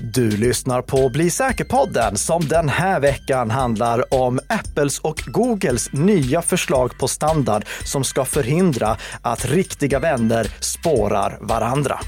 Du lyssnar på Bli säker-podden som den här veckan handlar om Apples och Googles nya förslag på standard som ska förhindra att riktiga vänner spårar varandra.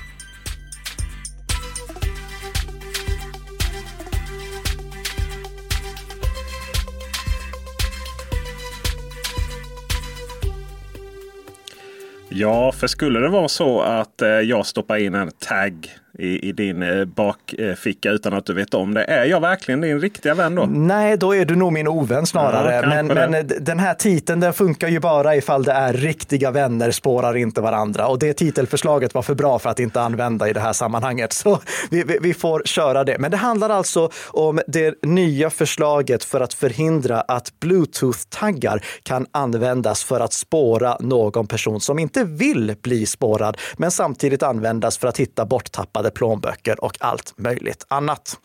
Ja, för skulle det vara så att eh, jag stoppar in en tagg i, i din eh, bakficka utan att du vet om det. Är jag verkligen din riktiga vän då? Nej, då är du nog min ovän snarare. Ja, men, men den här titeln den funkar ju bara ifall det är riktiga vänner spårar inte varandra. Och det titelförslaget var för bra för att inte använda i det här sammanhanget. Så vi, vi, vi får köra det. Men det handlar alltså om det nya förslaget för att förhindra att bluetooth-taggar kan användas för att spåra någon person som inte vill bli spårad, men samtidigt användas för att hitta borttappade plånböcker och allt möjligt annat.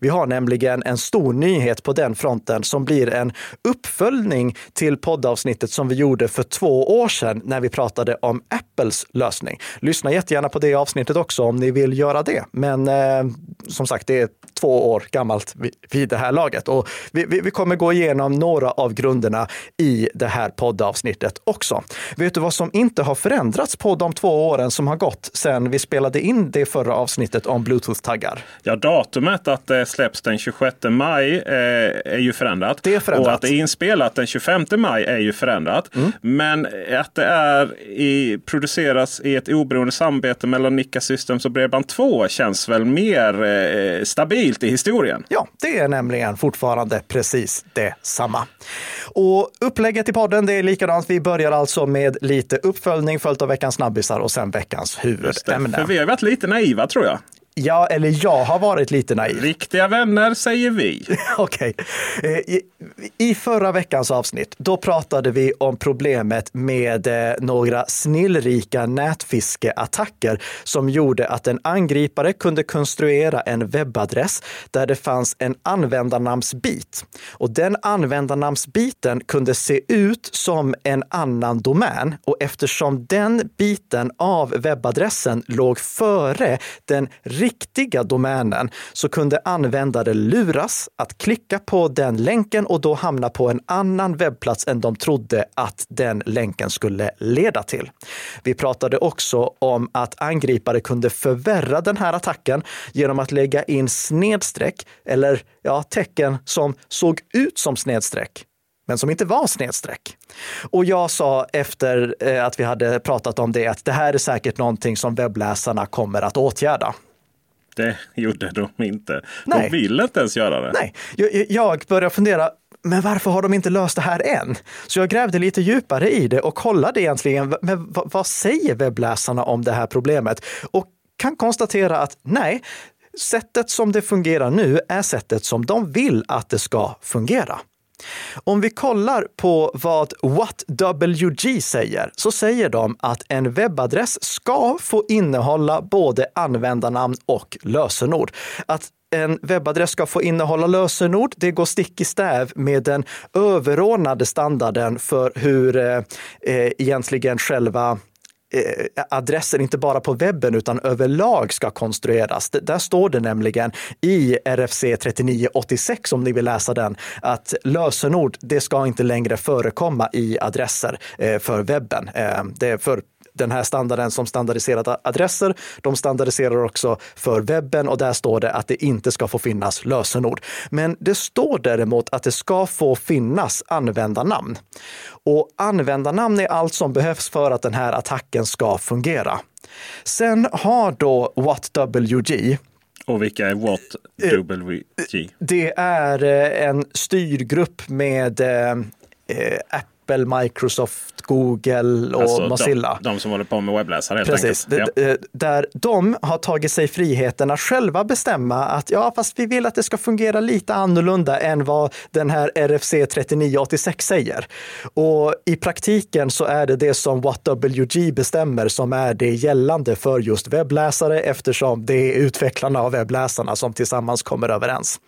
Vi har nämligen en stor nyhet på den fronten som blir en uppföljning till poddavsnittet som vi gjorde för två år sedan när vi pratade om Apples lösning. Lyssna jättegärna på det avsnittet också om ni vill göra det. Men eh, som sagt, det är två år gammalt vid det här laget och vi, vi, vi kommer gå igenom några av grunderna i det här poddavsnittet också. Vet du vad som inte har förändrats på de två åren som har gått sedan vi spelade in det förra avsnittet om Bluetooth-taggar. Ja, datumet att det släpps den 26 maj eh, är ju förändrat. Det är förändrat. Och att det är inspelat den 25 maj är ju förändrat. Mm. Men att det är i, produceras i ett oberoende samarbete mellan Nika Systems och Bredband2 känns väl mer eh, stabilt i historien. Ja, det är nämligen fortfarande precis detsamma. Och upplägget i podden det är likadant. Vi börjar alltså med lite uppföljning följt av veckans snabbisar och sen veckans huvudämne. För vi har varit lite naiva tror jag. Ja, eller jag har varit lite naiv. Riktiga vänner säger vi. Okej. Okay. Eh, I, I förra veckans avsnitt, då pratade vi om problemet med eh, några snillrika nätfiskeattacker som gjorde att en angripare kunde konstruera en webbadress där det fanns en användarnamnsbit. Och den användarnamnsbiten kunde se ut som en annan domän och eftersom den biten av webbadressen låg före den riktiga domänen så kunde användare luras att klicka på den länken och då hamna på en annan webbplats än de trodde att den länken skulle leda till. Vi pratade också om att angripare kunde förvärra den här attacken genom att lägga in snedstreck eller ja, tecken som såg ut som snedstreck men som inte var snedstreck. Och jag sa efter eh, att vi hade pratat om det att det här är säkert någonting som webbläsarna kommer att åtgärda. Det gjorde de inte. Nej. De vill inte ens göra det. Nej, jag, jag börjar fundera, men varför har de inte löst det här än? Så jag grävde lite djupare i det och kollade egentligen, men vad säger webbläsarna om det här problemet? Och kan konstatera att nej, sättet som det fungerar nu är sättet som de vill att det ska fungera. Om vi kollar på vad WhatWG säger så säger de att en webbadress ska få innehålla både användarnamn och lösenord. Att en webbadress ska få innehålla lösenord. Det går stick i stäv med den överordnade standarden för hur eh, eh egentligen själva Eh, adresser, inte bara på webben utan överlag ska konstrueras. Där står det nämligen i RFC 3986, om ni vill läsa den, att lösenord, det ska inte längre förekomma i adresser eh, för webben. Eh, det är för den här standarden som standardiserade adresser. De standardiserar också för webben och där står det att det inte ska få finnas lösenord. Men det står däremot att det ska få finnas användarnamn. Och användarnamn är allt som behövs för att den här attacken ska fungera. Sen har då WhatWG och vilka är WhatWG? Det är eh, en styrgrupp med eh, eh Apple, Microsoft, Google och alltså, Mozilla. De, de, som håller på med webbläsare helt Precis. enkelt. Ja. Där de har tagit sig friheten att själva bestämma att ja, fast vi vill att det ska fungera lite annorlunda än vad den här RFC 3986 säger. Och i praktiken så är det det som WhatWG bestämmer som är det gällande för just webbläsare eftersom det är utvecklarna av webbläsarna som tillsammans kommer överens.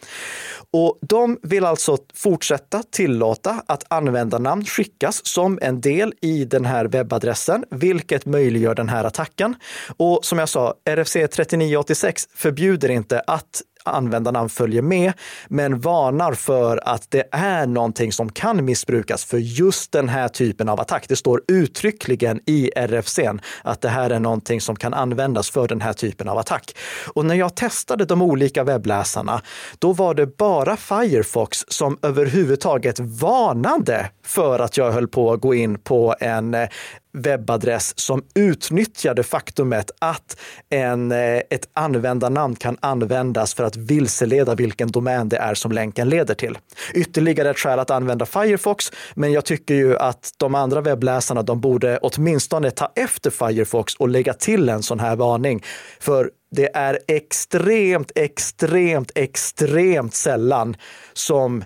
Och de vill alltså fortsätta tillåta att användarnamn skickas som en del i den här webbadressen, vilket möjliggör den här attacken. Och som jag sa, RFC 3986 förbjuder inte att användarnamn följer med, men varnar för att det är någonting som kan missbrukas för just den här typen av attack. Det står uttryckligen i RFCn att det här är någonting som kan användas för den här typen av attack. Och när jag testade de olika webbläsarna, då var det bara Firefox som överhuvudtaget varnade för att jag höll på att gå in på en eh, webbadress som utnyttjar det faktumet att en, eh, ett användarnamn kan användas för att vilseleda vilken domän det är som länken leder till. Ytterligare ett skäl att använda Firefox, men jag tycker ju att de andra webbläsarna, de borde åtminstone ta efter Firefox och lägga till en sån här varning. För det är extremt, extremt, extremt sällan som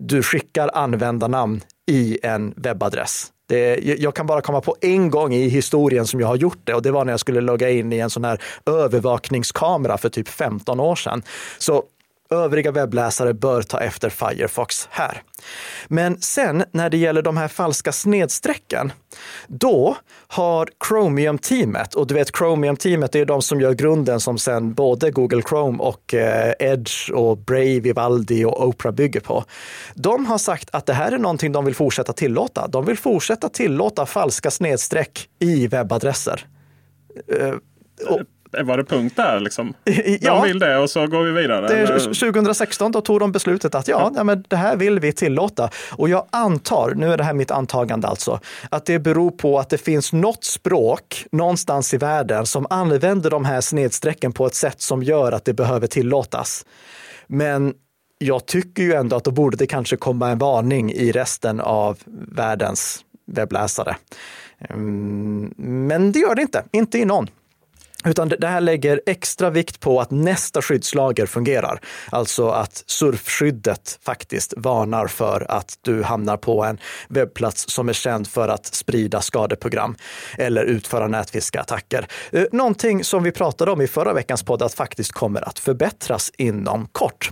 du skickar användarnamn i en webbadress. Det, jag kan bara komma på en gång i historien som jag har gjort det och det var när jag skulle logga in i en sån här övervakningskamera för typ 15 år sedan. Så övriga webbläsare bör ta efter Firefox här. Men sen när det gäller de här falska snedstrecken, då har Chromium-teamet, och du vet Chromium-teamet är de som gör grunden som sen både Google Chrome och eh, Edge och Brave, Vivaldi och Opera bygger på. De har sagt att det här är någonting de vill fortsätta tillåta. De vill fortsätta tillåta falska snedstreck i webbadresser. Eh, och, var det punkt där? Liksom? De ja, vill det och så går vi vidare? Det, 2016 då tog de beslutet att ja, ja. men det här vill vi tillåta. Och jag antar, nu är det här mitt antagande alltså, att det beror på att det finns något språk någonstans i världen som använder de här snedstrecken på ett sätt som gör att det behöver tillåtas. Men jag tycker ju ändå att då borde det kanske komma en varning i resten av världens webbläsare. Mm, men det gör det inte, inte i någon. Utan det här lägger extra vikt på att nästa skyddslager fungerar. Alltså att surfskyddet faktiskt varnar för att du hamnar på en webbplats som är känd för att sprida skadeprogram eller utföra nätfiskeattacker. Eh, någonting som vi pratade om i förra veckans podd att faktiskt kommer att förbättras inom kort.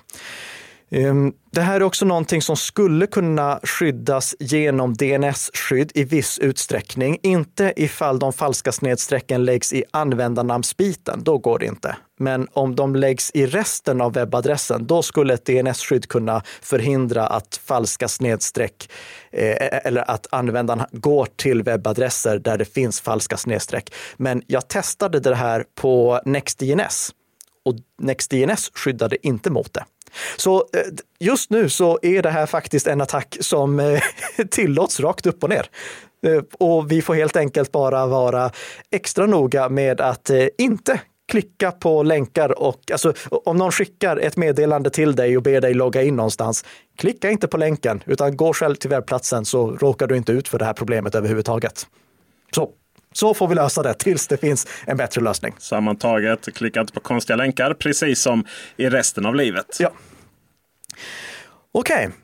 Ehm, det här är också någonting som skulle kunna skyddas genom DNS-skydd i viss utsträckning. Inte ifall de falska snedstrecken läggs i användarnamnsbiten, då går det inte. Men om de läggs i resten av webbadressen, då skulle ett DNS-skydd kunna förhindra att falska snedstreck eh, e-, eller att användaren går till webbadresser där det finns falska snedstreck. Men jag testade det här på NextDNS och NextDNS skyddade inte mot det. Så eh, just nu så är det här faktiskt en attack som eh, tillåts rakt upp och ner. Eh, och vi får helt enkelt bara vara extra noga med att inte klicka på länkar och alltså, om någon skickar ett meddelande till dig och ber dig logga in någonstans, klicka inte på länken utan gå själv till webbplatsen så råkar du inte ut för det här problemet överhuvudtaget. Så så får vi lösa det tills det finns en bättre lösning. Sammantaget, klicka inte på konstiga länkar, precis som i resten av livet. Ja. Okej, okay.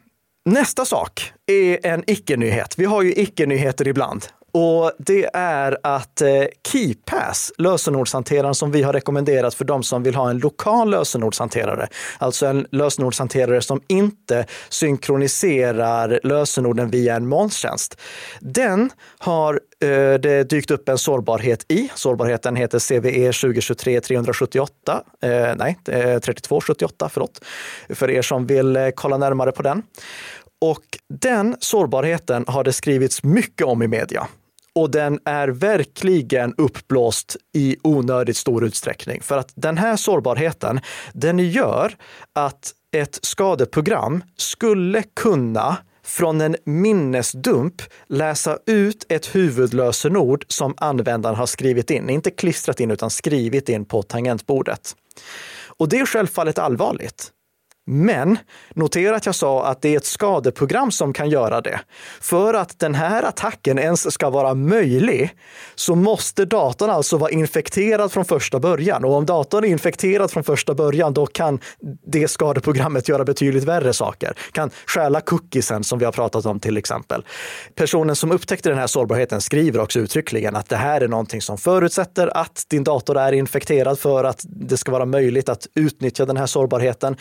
nästa sak är en icke-nyhet. Vi har ju icke-nyheter ibland. Och det är att eh, KeyPass, lösenordshanteraren som vi har rekommenderat för de som vill ha en lokal lösenordshanterare, alltså en lösenordshanterare som inte synkroniserar lösenorden via en molntjänst. Den har eh, det dykt upp en sårbarhet i. Sårbarheten heter CVE 2023 378, eh, nej, eh, 3278, förlåt, för er som vill eh, kolla närmare på den. Och den sårbarheten har det skrivits mycket om i media och den är verkligen uppblåst i onödigt stor utsträckning. För att den här sårbarheten, den gör att ett skadeprogram skulle kunna från en minnesdump läsa ut ett huvudlösenord som användaren har skrivit in. Inte klistrat in utan skrivit in på tangentbordet. Och det är självfallet allvarligt. Men notera att jag sa att det är ett skadeprogram som kan göra det. För att den här attacken ens ska vara möjlig så måste datorn alltså vara infekterad från första början. Och om datorn är infekterad från första början, då kan det skadeprogrammet göra betydligt värre saker. Kan stjäla cookiesen som vi har pratat om till exempel. Personen som upptäckte den här sårbarheten skriver också uttryckligen att det här är någonting som förutsätter att din dator är infekterad för att det ska vara möjligt att utnyttja den här sårbarheten.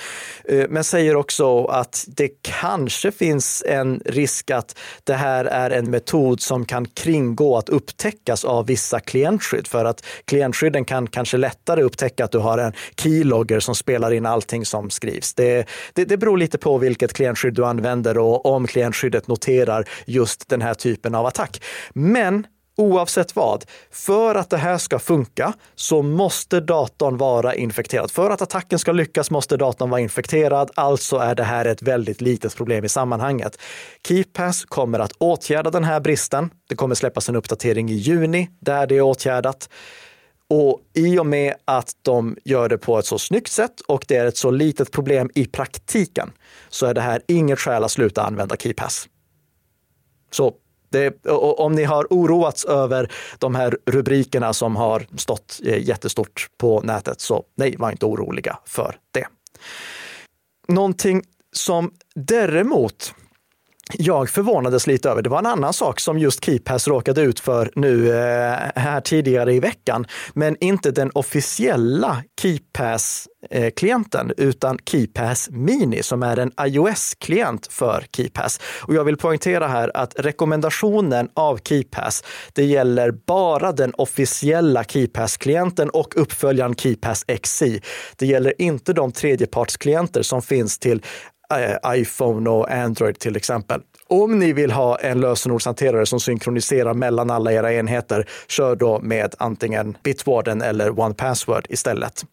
Eh, men säger också att det kanske finns en risk att det här är en metod som kan kringgå att upptäckas av vissa klientskydd för att klientskydden kan kanske lättare upptäcka att du har en keylogger som spelar in allting som skrivs. Det, det, det beror lite på vilket klientskydd du använder och om klientskyddet noterar just den här typen av attack. Men Oavsett vad, för att det här ska funka så måste datorn vara infekterad. För att attacken ska lyckas måste datorn vara infekterad, alltså är det här ett väldigt litet problem i sammanhanget. KeePass kommer att åtgärda den här bristen. Det kommer släppas en uppdatering i juni där det är åtgärdat. Och i och med att de gör det på ett så snyggt sätt och det är ett så litet problem i praktiken så är det här inget skäl att sluta använda KeePass. Så det, om ni har oroats över de här rubrikerna som har stått eh, jättestort på nätet, så nej, var inte oroliga för det. Någonting som däremot jag förvånades lite över. Det var en annan sak som just KeePass råkade ut för nu eh, här tidigare i veckan, men inte den officiella KeePass-klienten, eh, utan KeePass Mini som är en iOS-klient för KeePass. Och jag vill poängtera här att rekommendationen av KeePass, det gäller bara den officiella KeePass-klienten och uppföljaren KeePass XC. Det gäller inte de tredjepartsklienter som finns till Eh, iPhone och Android till exempel. Om ni vill ha en lösenordshanterare som synkroniserar mellan alla era enheter, kör då med antingen Bitwarden eller OnePassword istället.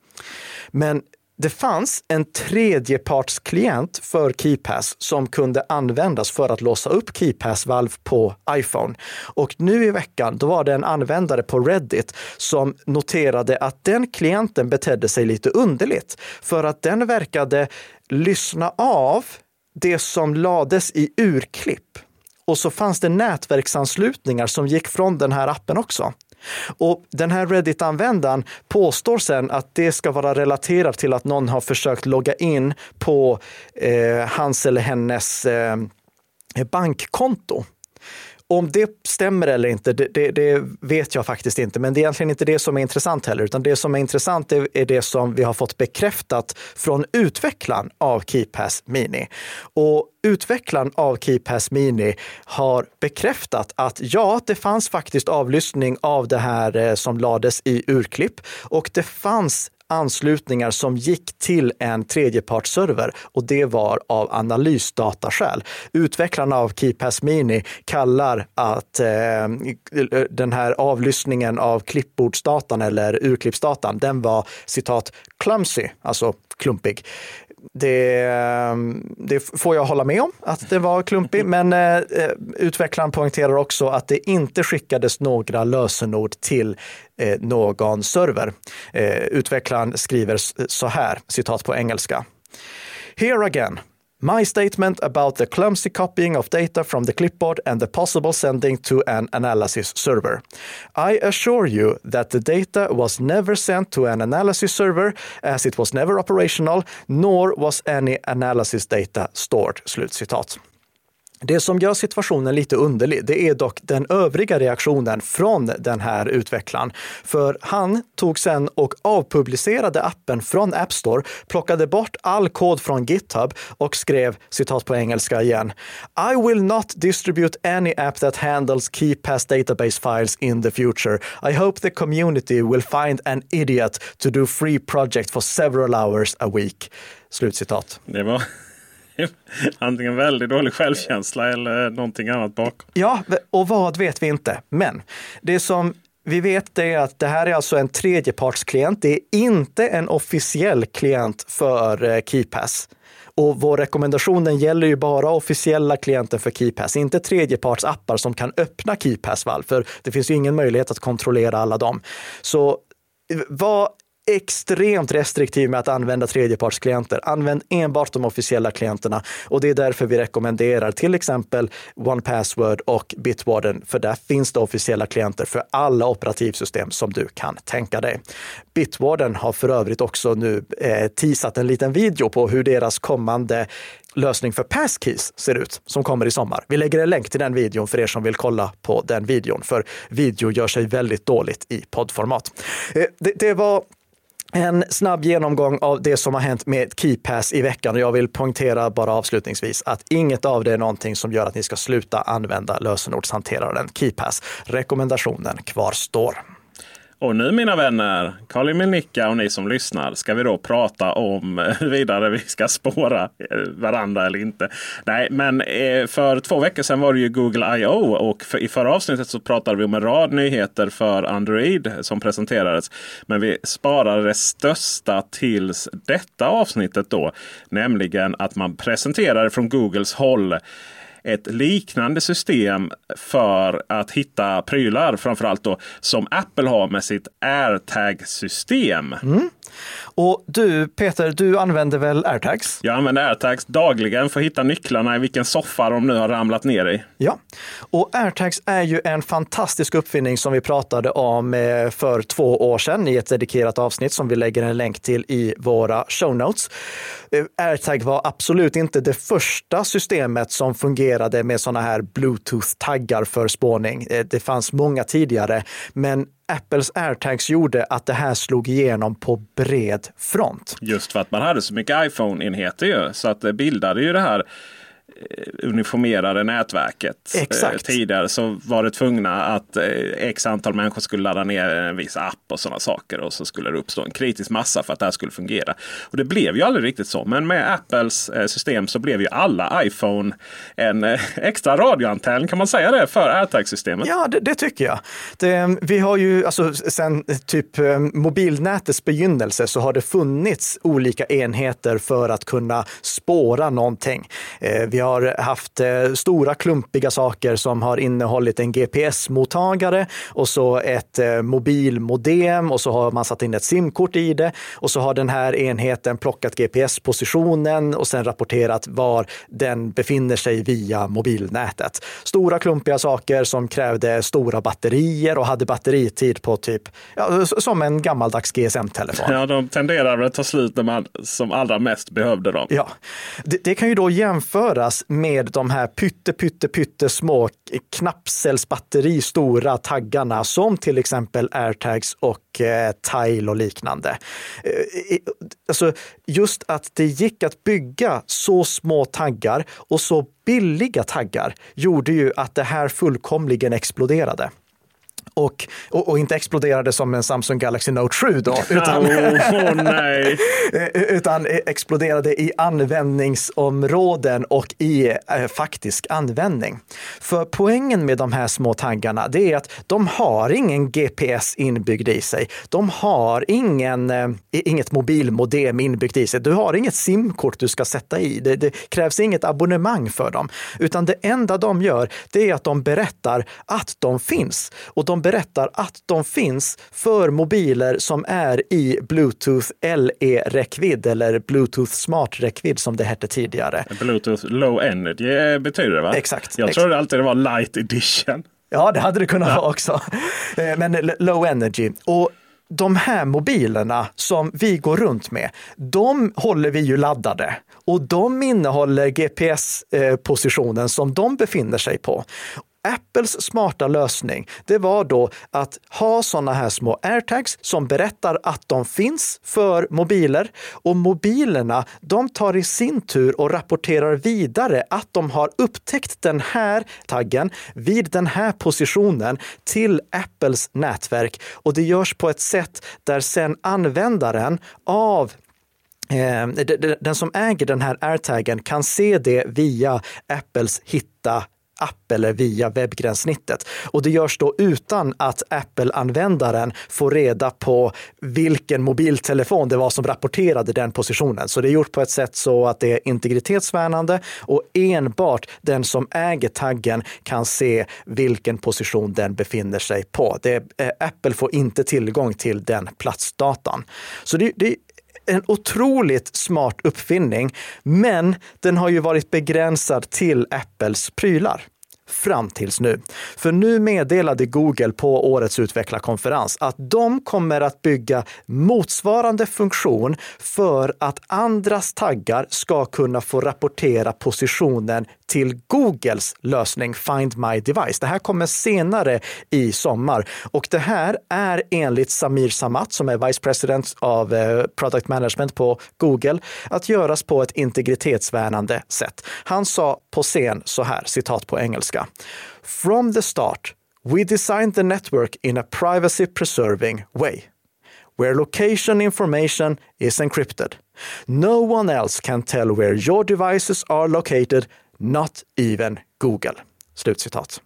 Men det fanns en tredjepartsklient för KeyPass som kunde användas för att låsa upp KeyPass-valv på iPhone. Och nu i veckan, då var det en användare på Reddit som noterade att den klienten betedde sig lite underligt för att den verkade lyssna av det som lades i urklipp. Och så fanns det nätverksanslutningar som gick från den här appen också. Och den här Reddit-användaren påstår sen att det ska vara relaterat till att någon har försökt logga in på eh, hans eller hennes eh, bankkonto. Om det stämmer eller inte, det, det, det, vet jag faktiskt inte. Men det är egentligen inte det som är intressant heller, utan det som är intressant är, är det som vi har fått bekräftat från utvecklaren av KeyPass Mini. Och utvecklaren av KeyPass Mini har bekräftat att ja, det fanns faktiskt avlyssning av det här eh, som lades i urklipp och det fanns anslutningar som gick till en tredjepartsserver och det var av analysdataskäl. Utvecklarna av KeyPass Mini kallar att eh, den här avlyssningen av klippbordsdatan eller urklippsdatan, den var citat clumsy, alltså klumpig det, det, får jag hålla med om att det var klumpig, men eh, utvecklaren poängterar också att det inte skickades några lösenord till eh, någon server. Eh, utvecklaren skriver så här, citat på engelska. Here again, My statement about the clumsy copying of data from the clipboard and the possible sending to an analysis server. I assure you that the data was never sent to an analysis server as it was never operational, nor was any analysis data stored. Slutcitat. Det som gör situationen lite underlig, det är dock den övriga reaktionen från den här utvecklaren. För han tog sen och avpublicerade appen från App Store, plockade bort all kod från GitHub och skrev, citat på engelska igen, I will not distribute any app that handles key pass database files in the future. I hope the community will find an idiot to do free project for several hours a week. Slutcitat. Det var Antingen väldigt dålig självkänsla eller någonting annat bakom. Ja, och vad vet vi inte. Men det som vi vet är att det här är alltså en tredjepartsklient. Det är inte en officiell klient för eh, KeyPass. Och vår rekommendation den gäller ju bara officiella klienter för KeyPass, inte tredjepartsappar som kan öppna Keypass. för det finns ju ingen möjlighet att kontrollera alla dem. Så eh, vad extremt restriktiv med att använda tredjepartsklienter. Använd enbart de officiella klienterna och det är därför vi rekommenderar till exempel OnePassword och Bitwarden, för där finns det officiella klienter för alla operativsystem som du kan tänka dig. Bitwarden har för övrigt också nu eh, teasat en liten video på hur deras kommande lösning för passkeys ser ut som kommer i sommar. Vi lägger en länk till den videon för er som vill kolla på den videon, för video gör sig väldigt dåligt i poddformat. Eh, det, det var en snabb genomgång av det som har hänt med KeyPass i veckan och jag vill poängtera bara avslutningsvis att inget av det är någonting som gör att ni ska sluta använda lösenordshanteraren KeyPass. Rekommendationen kvarstår. Och nu mina vänner, Karl Emil Nicka och ni som lyssnar, ska vi då prata om huruvida vi ska spåra varandra eller inte. Nej, men eh, för två veckor sedan var det ju Google I.O. och i förra avsnittet så pratade vi om en rad nyheter för Android som presenterades. Men vi sparade det största tills detta avsnittet då, nämligen att man presenterade från Googles håll ett liknande system för att hitta prylar. Framförallt då som Apple har med sitt AirTag-system. Mm. Och du Peter, du använder väl AirTags? Jag använder AirTags dagligen för att hitta nycklarna i vilken soffa de nu har ramlat ner i. Ja, och AirTags är ju en fantastisk uppfinning som vi pratade om eh, för två år sedan i ett dedikerat avsnitt som vi lägger en länk till i våra show notes. Eh, AirTag var absolut inte det första systemet som fungerade med sådana här Bluetooth-taggar för spårning. Eh, det fanns många tidigare, men Apples airtags gjorde att det här slog igenom på bred front. Just för att man hade så mycket iPhone-enheter ju, så att det bildade ju det här uniformerade nätverket. Eh, Exakt. tidigare så var det tvungna att eh, x antal människor skulle ladda ner en viss app och sådana saker. Och så skulle det uppstå en kritisk massa för att det här skulle fungera. Och det blev ju aldrig riktigt så. Men med Apples system så blev ju alla iPhone en extra radioantenn. Kan man säga det för AirTag-systemet? Ja, det, det, tycker jag. Det, vi har ju, alltså sen typ mobilnätets begynnelse så har det funnits olika enheter för att kunna spåra någonting. Vi har har haft eh, stora klumpiga saker som har innehållit en GPS-mottagare och så ett eh, mobilmodem och så har man satt in ett simkort i det och så har den här enheten plockat GPS-positionen och sen rapporterat var den befinner sig via mobilnätet. Stora klumpiga saker som krävde stora batterier och hade batteritid på typ ja, som en gammaldags GSM-telefon. Ja, de tenderar att ta slut när man som allra mest behövde dem. Ja, det, det kan ju då jämföras med de här pytte, pytte, pytte små knappcellsbatteri stora taggarna som till exempel airtags och eh, tile och liknande. Eh, alltså just att det gick att bygga så små taggar och så billiga taggar gjorde ju att det här fullkomligen exploderade. Och, och, och, inte exploderade som en Samsung Galaxy Note 7 då, utan, oh, utan exploderade i användningsområden och i eh, faktisk användning. För poängen med de här små taggarna, det är att de har ingen GPS inbyggd i sig. De har ingen, eh, inget mobilmodem inbyggt i sig. Du har inget simkort du ska sätta i. Det, det krävs inget abonnemang för dem, utan det enda de gör, det är att de berättar att de finns och de berättar att de finns för mobiler som är i Bluetooth LE-räckvidd eller Bluetooth Smart-räckvidd som det hette tidigare. Bluetooth Low Energy betyder det va? Exakt. Jag trodde alltid det var Light Edition. Ja, det hade det kunnat ja. vara också. Eh, men low energy. Och de här mobilerna som vi går runt med, de håller vi ju laddade och de innehåller GPS-positionen eh, som de befinner sig på. Apples smarta lösning, det var då att ha sådana här små airtags som berättar att de finns för mobiler. Och mobilerna, de tar i sin tur och rapporterar vidare att de har upptäckt den här taggen vid den här positionen till Apples nätverk. Och det görs på ett sätt där sen användaren av eh, den som äger den här airtaggen kan se det via Apples hitta app eller via webbgränssnittet. Och det görs då utan att Apple-användaren får reda på vilken mobiltelefon det var som rapporterade den positionen. Så det är gjort på ett sätt så att det är integritetsvärnande och enbart den som äger taggen kan se vilken position den befinner sig på. Det, eh, Apple får inte tillgång till den platsdatan. Så det, det en otroligt smart uppfinning, men den har ju varit begränsad till Apples prylar fram tills nu. För nu meddelade Google på årets utvecklarkonferens att de kommer att bygga motsvarande funktion för att andras taggar ska kunna få rapportera positionen till Googles lösning Find My Device. Det här kommer senare i sommar och det här är enligt Samir Samat som är Vice President av eh, Product Management på Google att göras på ett integritetsvärnande sätt. Han sa på scen så här, citat på engelska. From the start, we designed the network in a privacy preserving way where location information is encrypted. No one else can tell where your devices are located, not even Google. Slutcitat.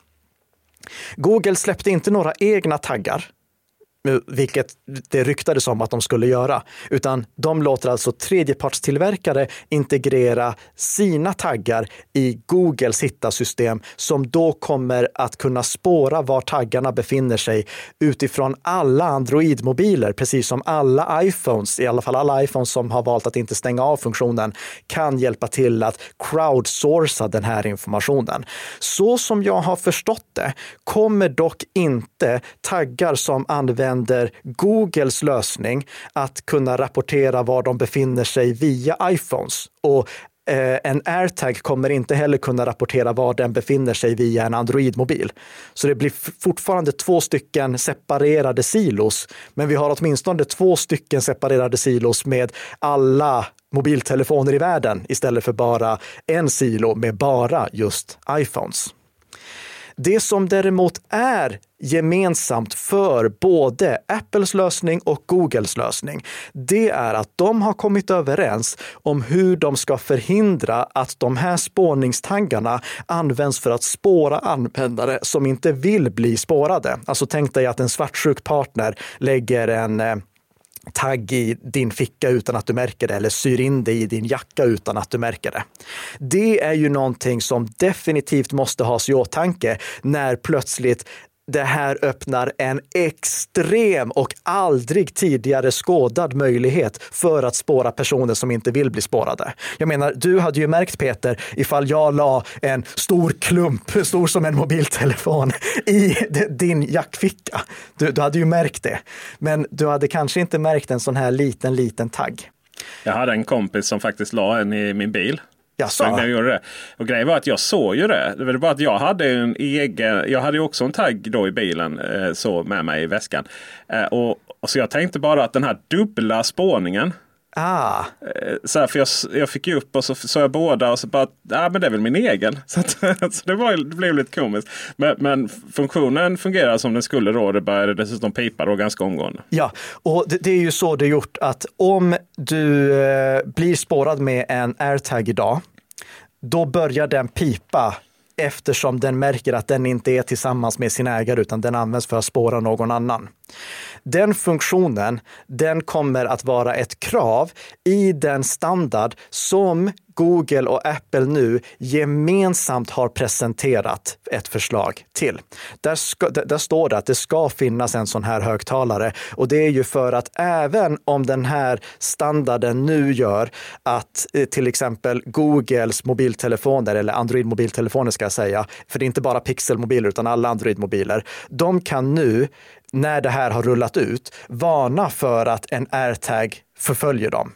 Google släppte inte några egna taggar vilket det ryktades om att de skulle göra, utan de låter alltså tredjepartstillverkare integrera sina taggar i Googles hittasystem som då kommer att kunna spåra var taggarna befinner sig utifrån alla Android-mobiler, precis som alla iPhones, i alla fall alla iPhones som har valt att inte stänga av funktionen, kan hjälpa till att crowdsourca den här informationen. Så som jag har förstått det kommer dock inte taggar som används använder Googles lösning att kunna rapportera var de befinner sig via iPhones. Och eh, en AirTag kommer inte heller kunna rapportera var den befinner sig via en Android-mobil. Så det blir fortfarande två stycken separerade silos, men vi har åtminstone två stycken separerade silos med alla mobiltelefoner i världen istället för bara en silo med bara just iPhones. Det som däremot är gemensamt för både Apples lösning och Googles lösning, det är att de har kommit överens om hur de ska förhindra att de här spårningstaggarna används för att spåra användare som inte vill bli spårade. Alltså tänk dig att en svartsjuk partner lägger en eh, tagg i din ficka utan att du märker det eller syr in det i din jacka utan att du märker det. Det är ju någonting som definitivt måste has i åtanke när plötsligt det här öppnar en extrem och aldrig tidigare skådad möjlighet för att spåra personer som inte vill bli spårade. Jag menar, du hade ju märkt Peter ifall jag la en stor klump, stor som en mobiltelefon, i din jackficka. Du, du hade ju märkt det. Men du hade kanske inte märkt en sån här liten, liten tagg. Jag hade en kompis som faktiskt la en i min bil. Jaså? Jag gjorde det. Och grejen var att jag såg ju det. Det var bara att jag hade en egen. Jag hade också en tagg då i bilen eh, så med mig i väskan. Eh, och, och, så jag tänkte bara att den här dubbla spårningen. Ah. Eh, så här, för jag, jag fick ju upp och så såg jag båda och så bara, ja men det är väl min egen. Så, att, så det, var, det blev lite komiskt. Men, men, funktionen fungerar som den skulle då. Det började dessutom pipa då ganska omgående. Ja, och det, det är ju så det är gjort att om du eh, blir spårad med en airtag idag, då börjar den pipa eftersom den märker att den inte är tillsammans med sin ägare utan den används för att spåra någon annan. Den funktionen, den kommer att vara ett krav i den standard som Google och Apple nu gemensamt har presenterat ett förslag till. Där, ska, där, står det att det ska finnas en sån här högtalare och det är ju för att även om den här standarden nu gör att eh, till exempel Googles mobiltelefoner eller Android mobiltelefoner ska jag säga, för det är inte bara pixelmobiler utan alla Android mobiler, de kan nu när det här har rullat ut varna för att en airtag förföljer dem.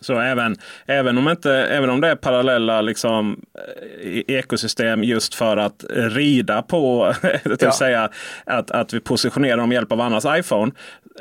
Så även, även, om inte, även om det är parallella liksom, eh, ekosystem just för att rida på, det ja. säga att, att vi positionerar dem med hjälp av annans iPhone,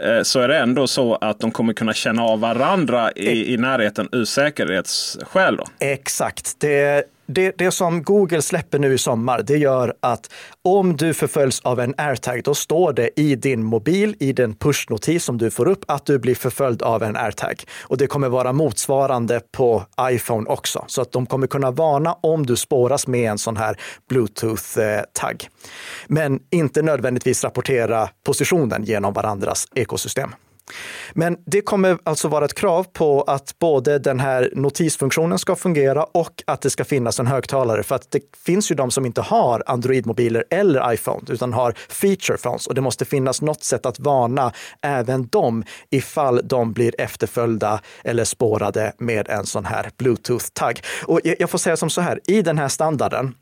eh, så är det ändå så att de kommer kunna känna av varandra i, i närheten ur säkerhetsskäl. Då. Exakt. Det, det, det som Google släpper nu i sommar, det gör att om du förföljs av en airtag, då står det i din mobil, i den pushnotis som du får upp, att du blir förföljd av en airtag. Och det kommer vara motsvarande på iPhone också, så att de kommer kunna varna om du spåras med en sån här Bluetooth-tagg. Men inte nödvändigtvis rapportera positionen genom varandras ekosystem. Men det kommer alltså vara ett krav på att både den här notisfunktionen ska fungera och att det ska finnas en högtalare. För att det finns ju de som inte har Android-mobiler eller iPhone utan har feature phones och det måste finnas något sätt att varna även dem ifall de blir efterföljda eller spårade med en sån här Bluetooth-tagg. Och jag får säga som så här, i den här standarden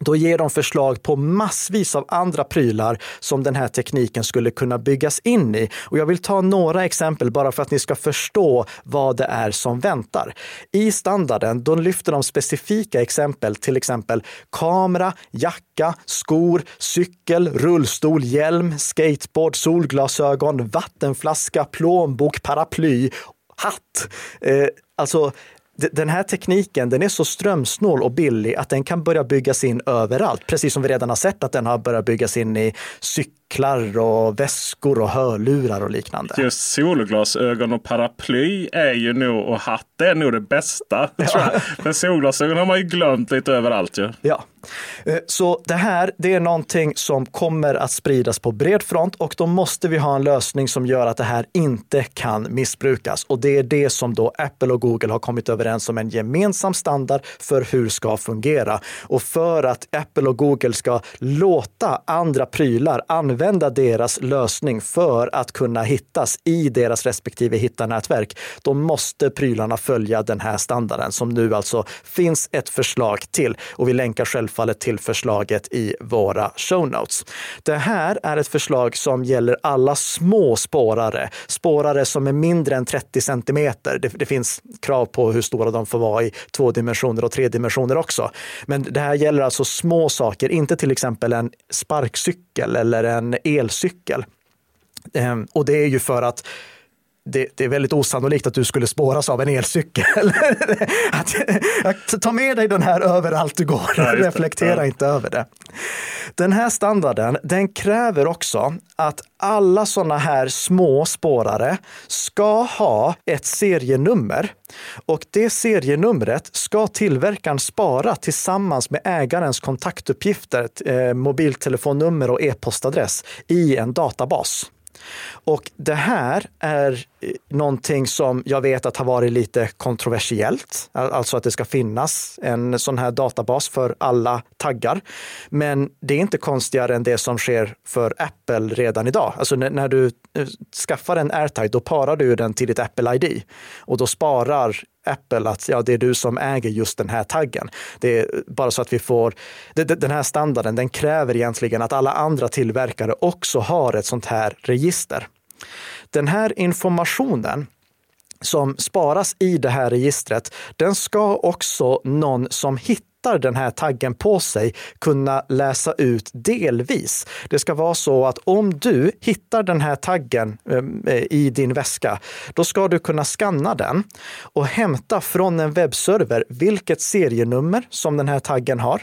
då ger de förslag på massvis av andra prylar som den här tekniken skulle kunna byggas in i. Och jag vill ta några exempel bara för att ni ska förstå vad det är som väntar. I standarden då lyfter de specifika exempel, till exempel kamera, jacka, skor, cykel, rullstol, hjälm, skateboard, solglasögon, vattenflaska, plånbok, paraply, hatt. Eh, alltså den här tekniken den är så strömsnål och billig att den kan börja byggas in överallt. Precis som vi redan har sett att den har börjat byggas in i cyklar och väskor och hörlurar och liknande. Just solglasögon och paraply är ju nog, och hatt är nog det bästa. Ja. Men solglasögon har man ju glömt lite överallt ju. Ja. Eh, så det här, det är någonting som kommer att spridas på bred front och då måste vi ha en lösning som gör att det här inte kan missbrukas. Och det är det som då Apple och Google har kommit överens om en gemensam standard för hur ska fungera. Och för att Apple och Google ska låta andra prylar använda deras lösning för att kunna hittas i deras respektive hittarnätverk, då måste prylarna följa den här standarden som nu alltså finns ett förslag till. Och vi länkar självfallet till förslaget i våra show notes. Det här är ett förslag som gäller alla små spårare, spårare som är mindre än 30 centimeter. Det, det finns krav på hur stora de får vara i två dimensioner och tre dimensioner också. Men det här gäller alltså små saker, inte till exempel en sparkcykel eller en elcykel. Ehm, och det är ju för att det, det, är väldigt osannolikt att du skulle spåras av en elcykel. att, att, ta med dig den här överallt du går, ja, reflektera ja. inte över det. Den här standarden, den kräver också att alla sådana här små spårare ska ha ett serienummer och det serienumret ska tillverkaren spara tillsammans med ägarens kontaktuppgifter, eh, mobiltelefonnummer och e-postadress i en databas. Och det här är eh, någonting som jag vet att har varit lite kontroversiellt, alltså att det ska finnas en sån här databas för alla taggar. Men det är inte konstigare än det som sker för Apple redan idag. Alltså när du skaffar en AirTag, då parar du den till ditt Apple ID och då sparar Apple att ja, det är du som äger just den här taggen. Det är bara så att vi får, den här standarden, den kräver egentligen att alla andra tillverkare också har ett sånt här register. Den här informationen som sparas i det här registret, den ska också någon som hittar den här taggen på sig kunna läsa ut delvis. Det ska vara så att om du hittar den här taggen ehm, eh, i din väska, då ska du kunna skanna den och hämta från en webbserver vilket serienummer som den här taggen har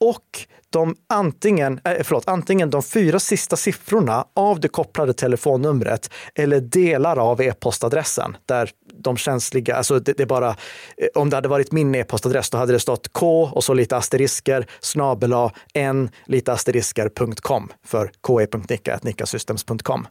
och de antingen, äh, förlåt, antingen de fyra sista siffrorna av det kopplade telefonnumret eller delar av e-postadressen där de känsliga, alltså det, det är bara, eh, om det hade varit min e-postadress, då hade det stått k och så lite asterisker, snabel n lite asterisker.com för ke.nicka.nickasystems.com.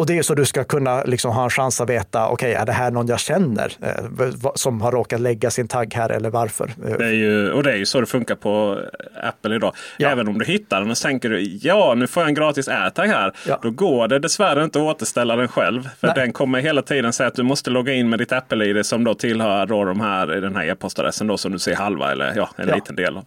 Och det är så du ska kunna liksom ha en chans att veta, okej, okay, är det här någon jag känner eh, som har råkat lägga sin tagg här eller varför? Det är ju, och det är ju så det funkar på Apple idag. Ja. Även om du hittar den och tänker du, ja, nu får jag en gratis AirTag här. Ja. Då går det dessvärre inte att återställa den själv. För Nej. den kommer hela tiden säga att du måste logga in med ditt Apple-ID som då tillhör då de här, den här e-postadressen då som du ser halva eller ja, en ja. liten del av.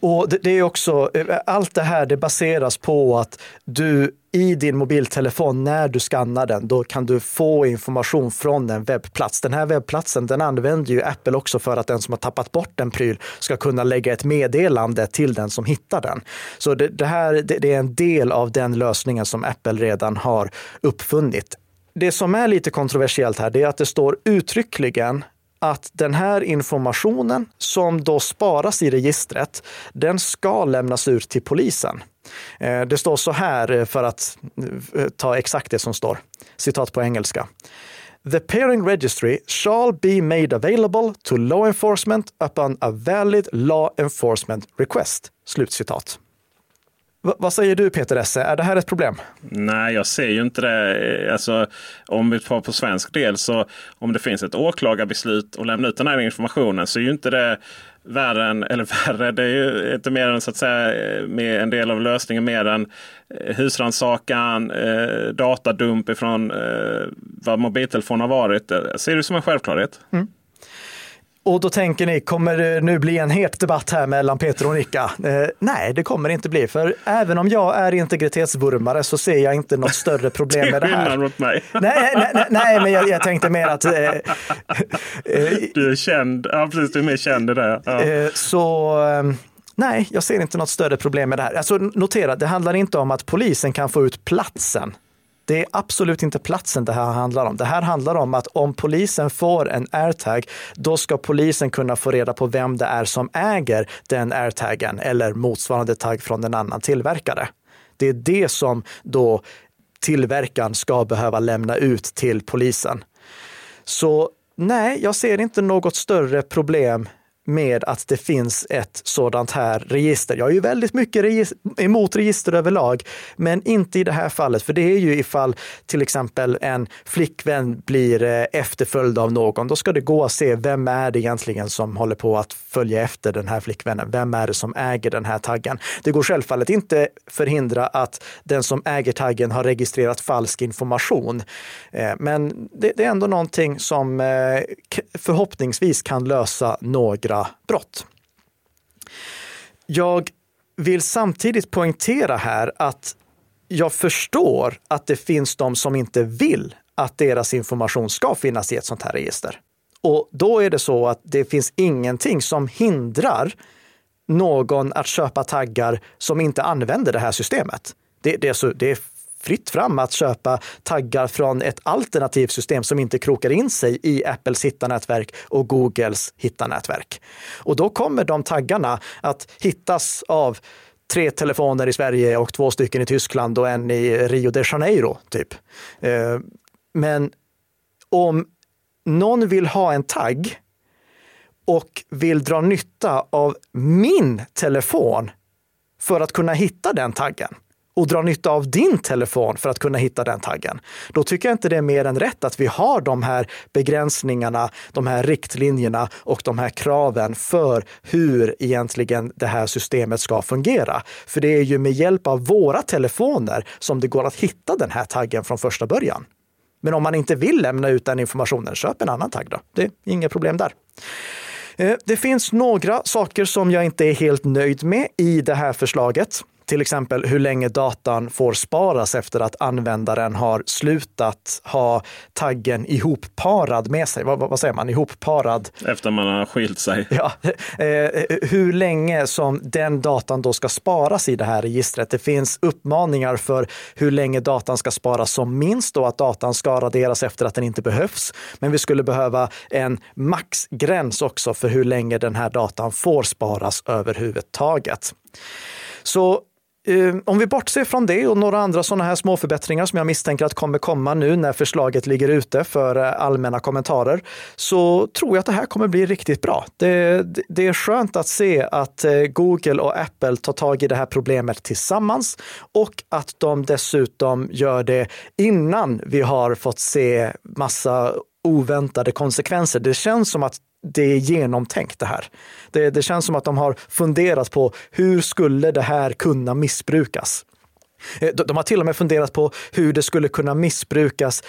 Och det, det, är också, eh, allt det här det baseras på att du i din mobiltelefon, när du skannar den, då kan du få information från en webbplats. Den här webbplatsen den använder ju Apple också för att den som har tappat bort en pryl ska kunna lägga ett meddelande till den som hittar den. Så det, det här det, det är en del av den lösningen som Apple redan har uppfunnit. Det som är lite kontroversiellt här, det är att det står uttryckligen att den här informationen som då sparas i registret, den ska lämnas ut till polisen. Eh, det står så här eh, för att eh, ta exakt det som står. Citat på engelska. The pairing registry shall be made available to law enforcement upon a valid law enforcement request. Slutcitat vad säger du Peter Esse, är det här ett problem? Nej, jag ser ju inte det. Alltså, om vi tar på svensk del så om det finns ett åklagarbeslut och lämna ut den här informationen så är ju inte det värre än, eller värre, det är ju inte mer än så att säga med en del av lösningen mer än eh, husrannsakan, eh, datadump ifrån eh, vad mobiltelefon har varit. Jag ser det som en självklarhet. Mm. Och då tänker ni, kommer det nu bli en het debatt här mellan Peter och Nicka? Eh, nej, det kommer det inte bli, för även om jag är integritetsvurmare så ser jag inte något större problem med det här. mot mig. Nej, nej, nej, nej men jag, jag, tänkte mer att... Eh, eh, du är känd, ja precis, du är mer känd i det. Ja. Eh, så... Eh, nej, jag ser inte något större problem med det här. Alltså, notera, det handlar inte om att polisen kan få ut platsen det är absolut inte platsen det här handlar om. Det här handlar om att om polisen får en airtag, då ska polisen kunna få reda på vem det är som äger den airtagen eller motsvarande tagg från en annan tillverkare. Det är det som då tillverkaren ska behöva lämna ut till polisen. Så nej, jag ser inte något större problem med att det finns ett sådant här register. Jag är ju väldigt mycket regis emot register överlag, men inte i det här fallet. För det är ju ifall till exempel en flickvän blir eh, efterföljd av någon, då ska det gå att se vem är det egentligen som håller på att följa efter den här flickvännen? Vem är det som äger den här taggen? Det går självfallet inte förhindra att den som äger taggen har registrerat falsk information. Eh, men det är ändå någonting som eh, förhoppningsvis kan lösa några brott. Jag vill samtidigt poängtera här att jag förstår att det finns de som inte vill att deras information ska finnas i ett sånt här register. Och då är det så att det finns ingenting som hindrar någon att köpa taggar som inte använder det här systemet. Det, det, är, så, det är fritt fram att köpa taggar från ett alternativt system som inte krokar in sig i Apples hittarnätverk och Googles hittarnätverk. Och då kommer de taggarna att hittas av tre telefoner i Sverige och två stycken i Tyskland och en i Rio de Janeiro. typ. Eh, men om någon vill ha en tagg och vill dra nytta av min telefon för att kunna hitta den taggen, och dra nytta av din telefon för att kunna hitta den taggen. Då tycker jag inte det är mer än rätt att vi har de här begränsningarna, de här riktlinjerna och de här kraven för hur egentligen det här systemet ska fungera. För det är ju med hjälp av våra telefoner som det går att hitta den här taggen från första början. Men om man inte vill lämna ut den informationen, köp en annan tagg då. Det är inga problem där. Eh, det finns några saker som jag inte är helt nöjd med i det här förslaget till exempel hur länge datan får sparas efter att användaren har slutat ha taggen ihopparad med sig. Vad, vad säger man? Ihopparad? Efter man har skilt sig. Ja, eh, hur länge som den datan då ska sparas i det här registret. Det finns uppmaningar för hur länge datan ska sparas som minst och att datan ska raderas efter att den inte behövs. Men vi skulle behöva en maxgräns också för hur länge den här datan får sparas överhuvudtaget. Så Eh, Eh, om vi bortser från det och några andra sådana här små förbättringar som jag misstänker att kommer komma nu när förslaget ligger ute för eh, allmänna kommentarer, så tror jag att det här kommer bli riktigt bra. Det, det är skönt att se att eh, Google och Apple tar tag i det här problemet tillsammans och att de dessutom gör det innan vi har fått se massa oväntade konsekvenser. Det känns som att det är genomtänkt det här. Det, det känns som att de har funderat på hur skulle det här kunna missbrukas? Eh, de har till och med funderat på hur det skulle kunna missbrukas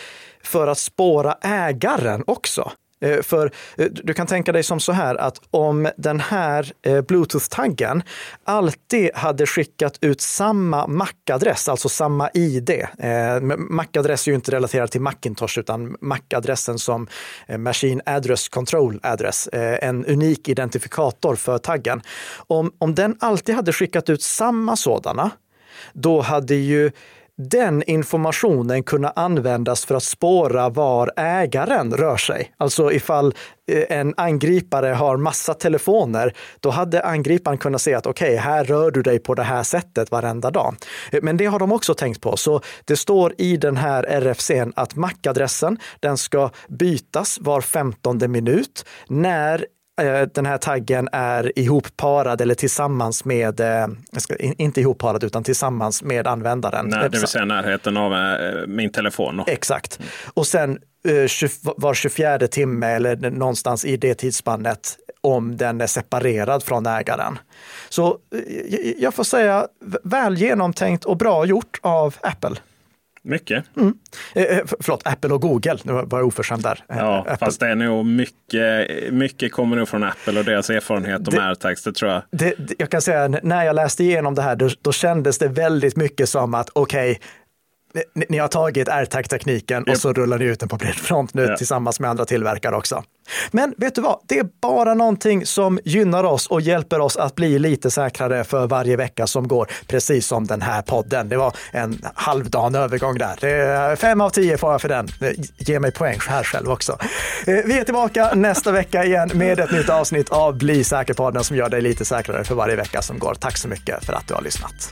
för att spåra ägaren också. Eh, för eh, du kan tänka dig som så här att om den här eh, Bluetooth-taggen alltid hade skickat ut samma MAC-adress, alltså samma ID. MAC-adress är ju inte relaterad till Macintosh utan MAC-adressen som Machine Address Control Address, en unik identifikator för taggen. Om, om den alltid hade skickat ut samma sådana, då hade ju den informationen kunna användas för att spåra var ägaren rör sig. Alltså ifall eh, en angripare har massa telefoner, då hade angriparen kunnat se att okej, okay, här rör du dig på det här sättet varenda dag. Eh, men det har de också tänkt på. Så det står i den här RFCn att MAC-adressen, den ska bytas var femtonde minut när den här taggen är ihopparad eller tillsammans med, eh, inte ihopparad utan tillsammans med användaren. Nej, det vill säga närheten av eh, min telefon. Exakt. Och sen var 24 timme eller någonstans i det tidsspannet om den är separerad från ägaren. Så jag får säga väl genomtänkt och bra gjort av Apple. Mycket. Mm. Eh, eh förlåt, Apple och Google. Nu var jag oförskämd där. Eh, ja, Apple. fast det är nog mycket, mycket kommer nog från Apple och deras erfarenhet om AirTags, det tror jag. Det, jag kan säga, när jag läste igenom det här, då, då kändes det väldigt mycket som att okej, okay, ni, ni har tagit AirTag-tekniken yep. och så rullar ni ut den på bred front nu yeah. tillsammans med andra tillverkare också. Men vet du vad? Det är bara någonting som gynnar oss och hjälper oss att bli lite säkrare för varje vecka som går, precis som den här podden. Det var en halvdan övergång där. Fem av tio får jag för den. Ge mig poäng här själv också. Eh, vi är tillbaka nästa vecka igen med ett nytt avsnitt av Bli säker-podden som gör dig lite säkrare för varje vecka som går. Tack så mycket för att du har lyssnat.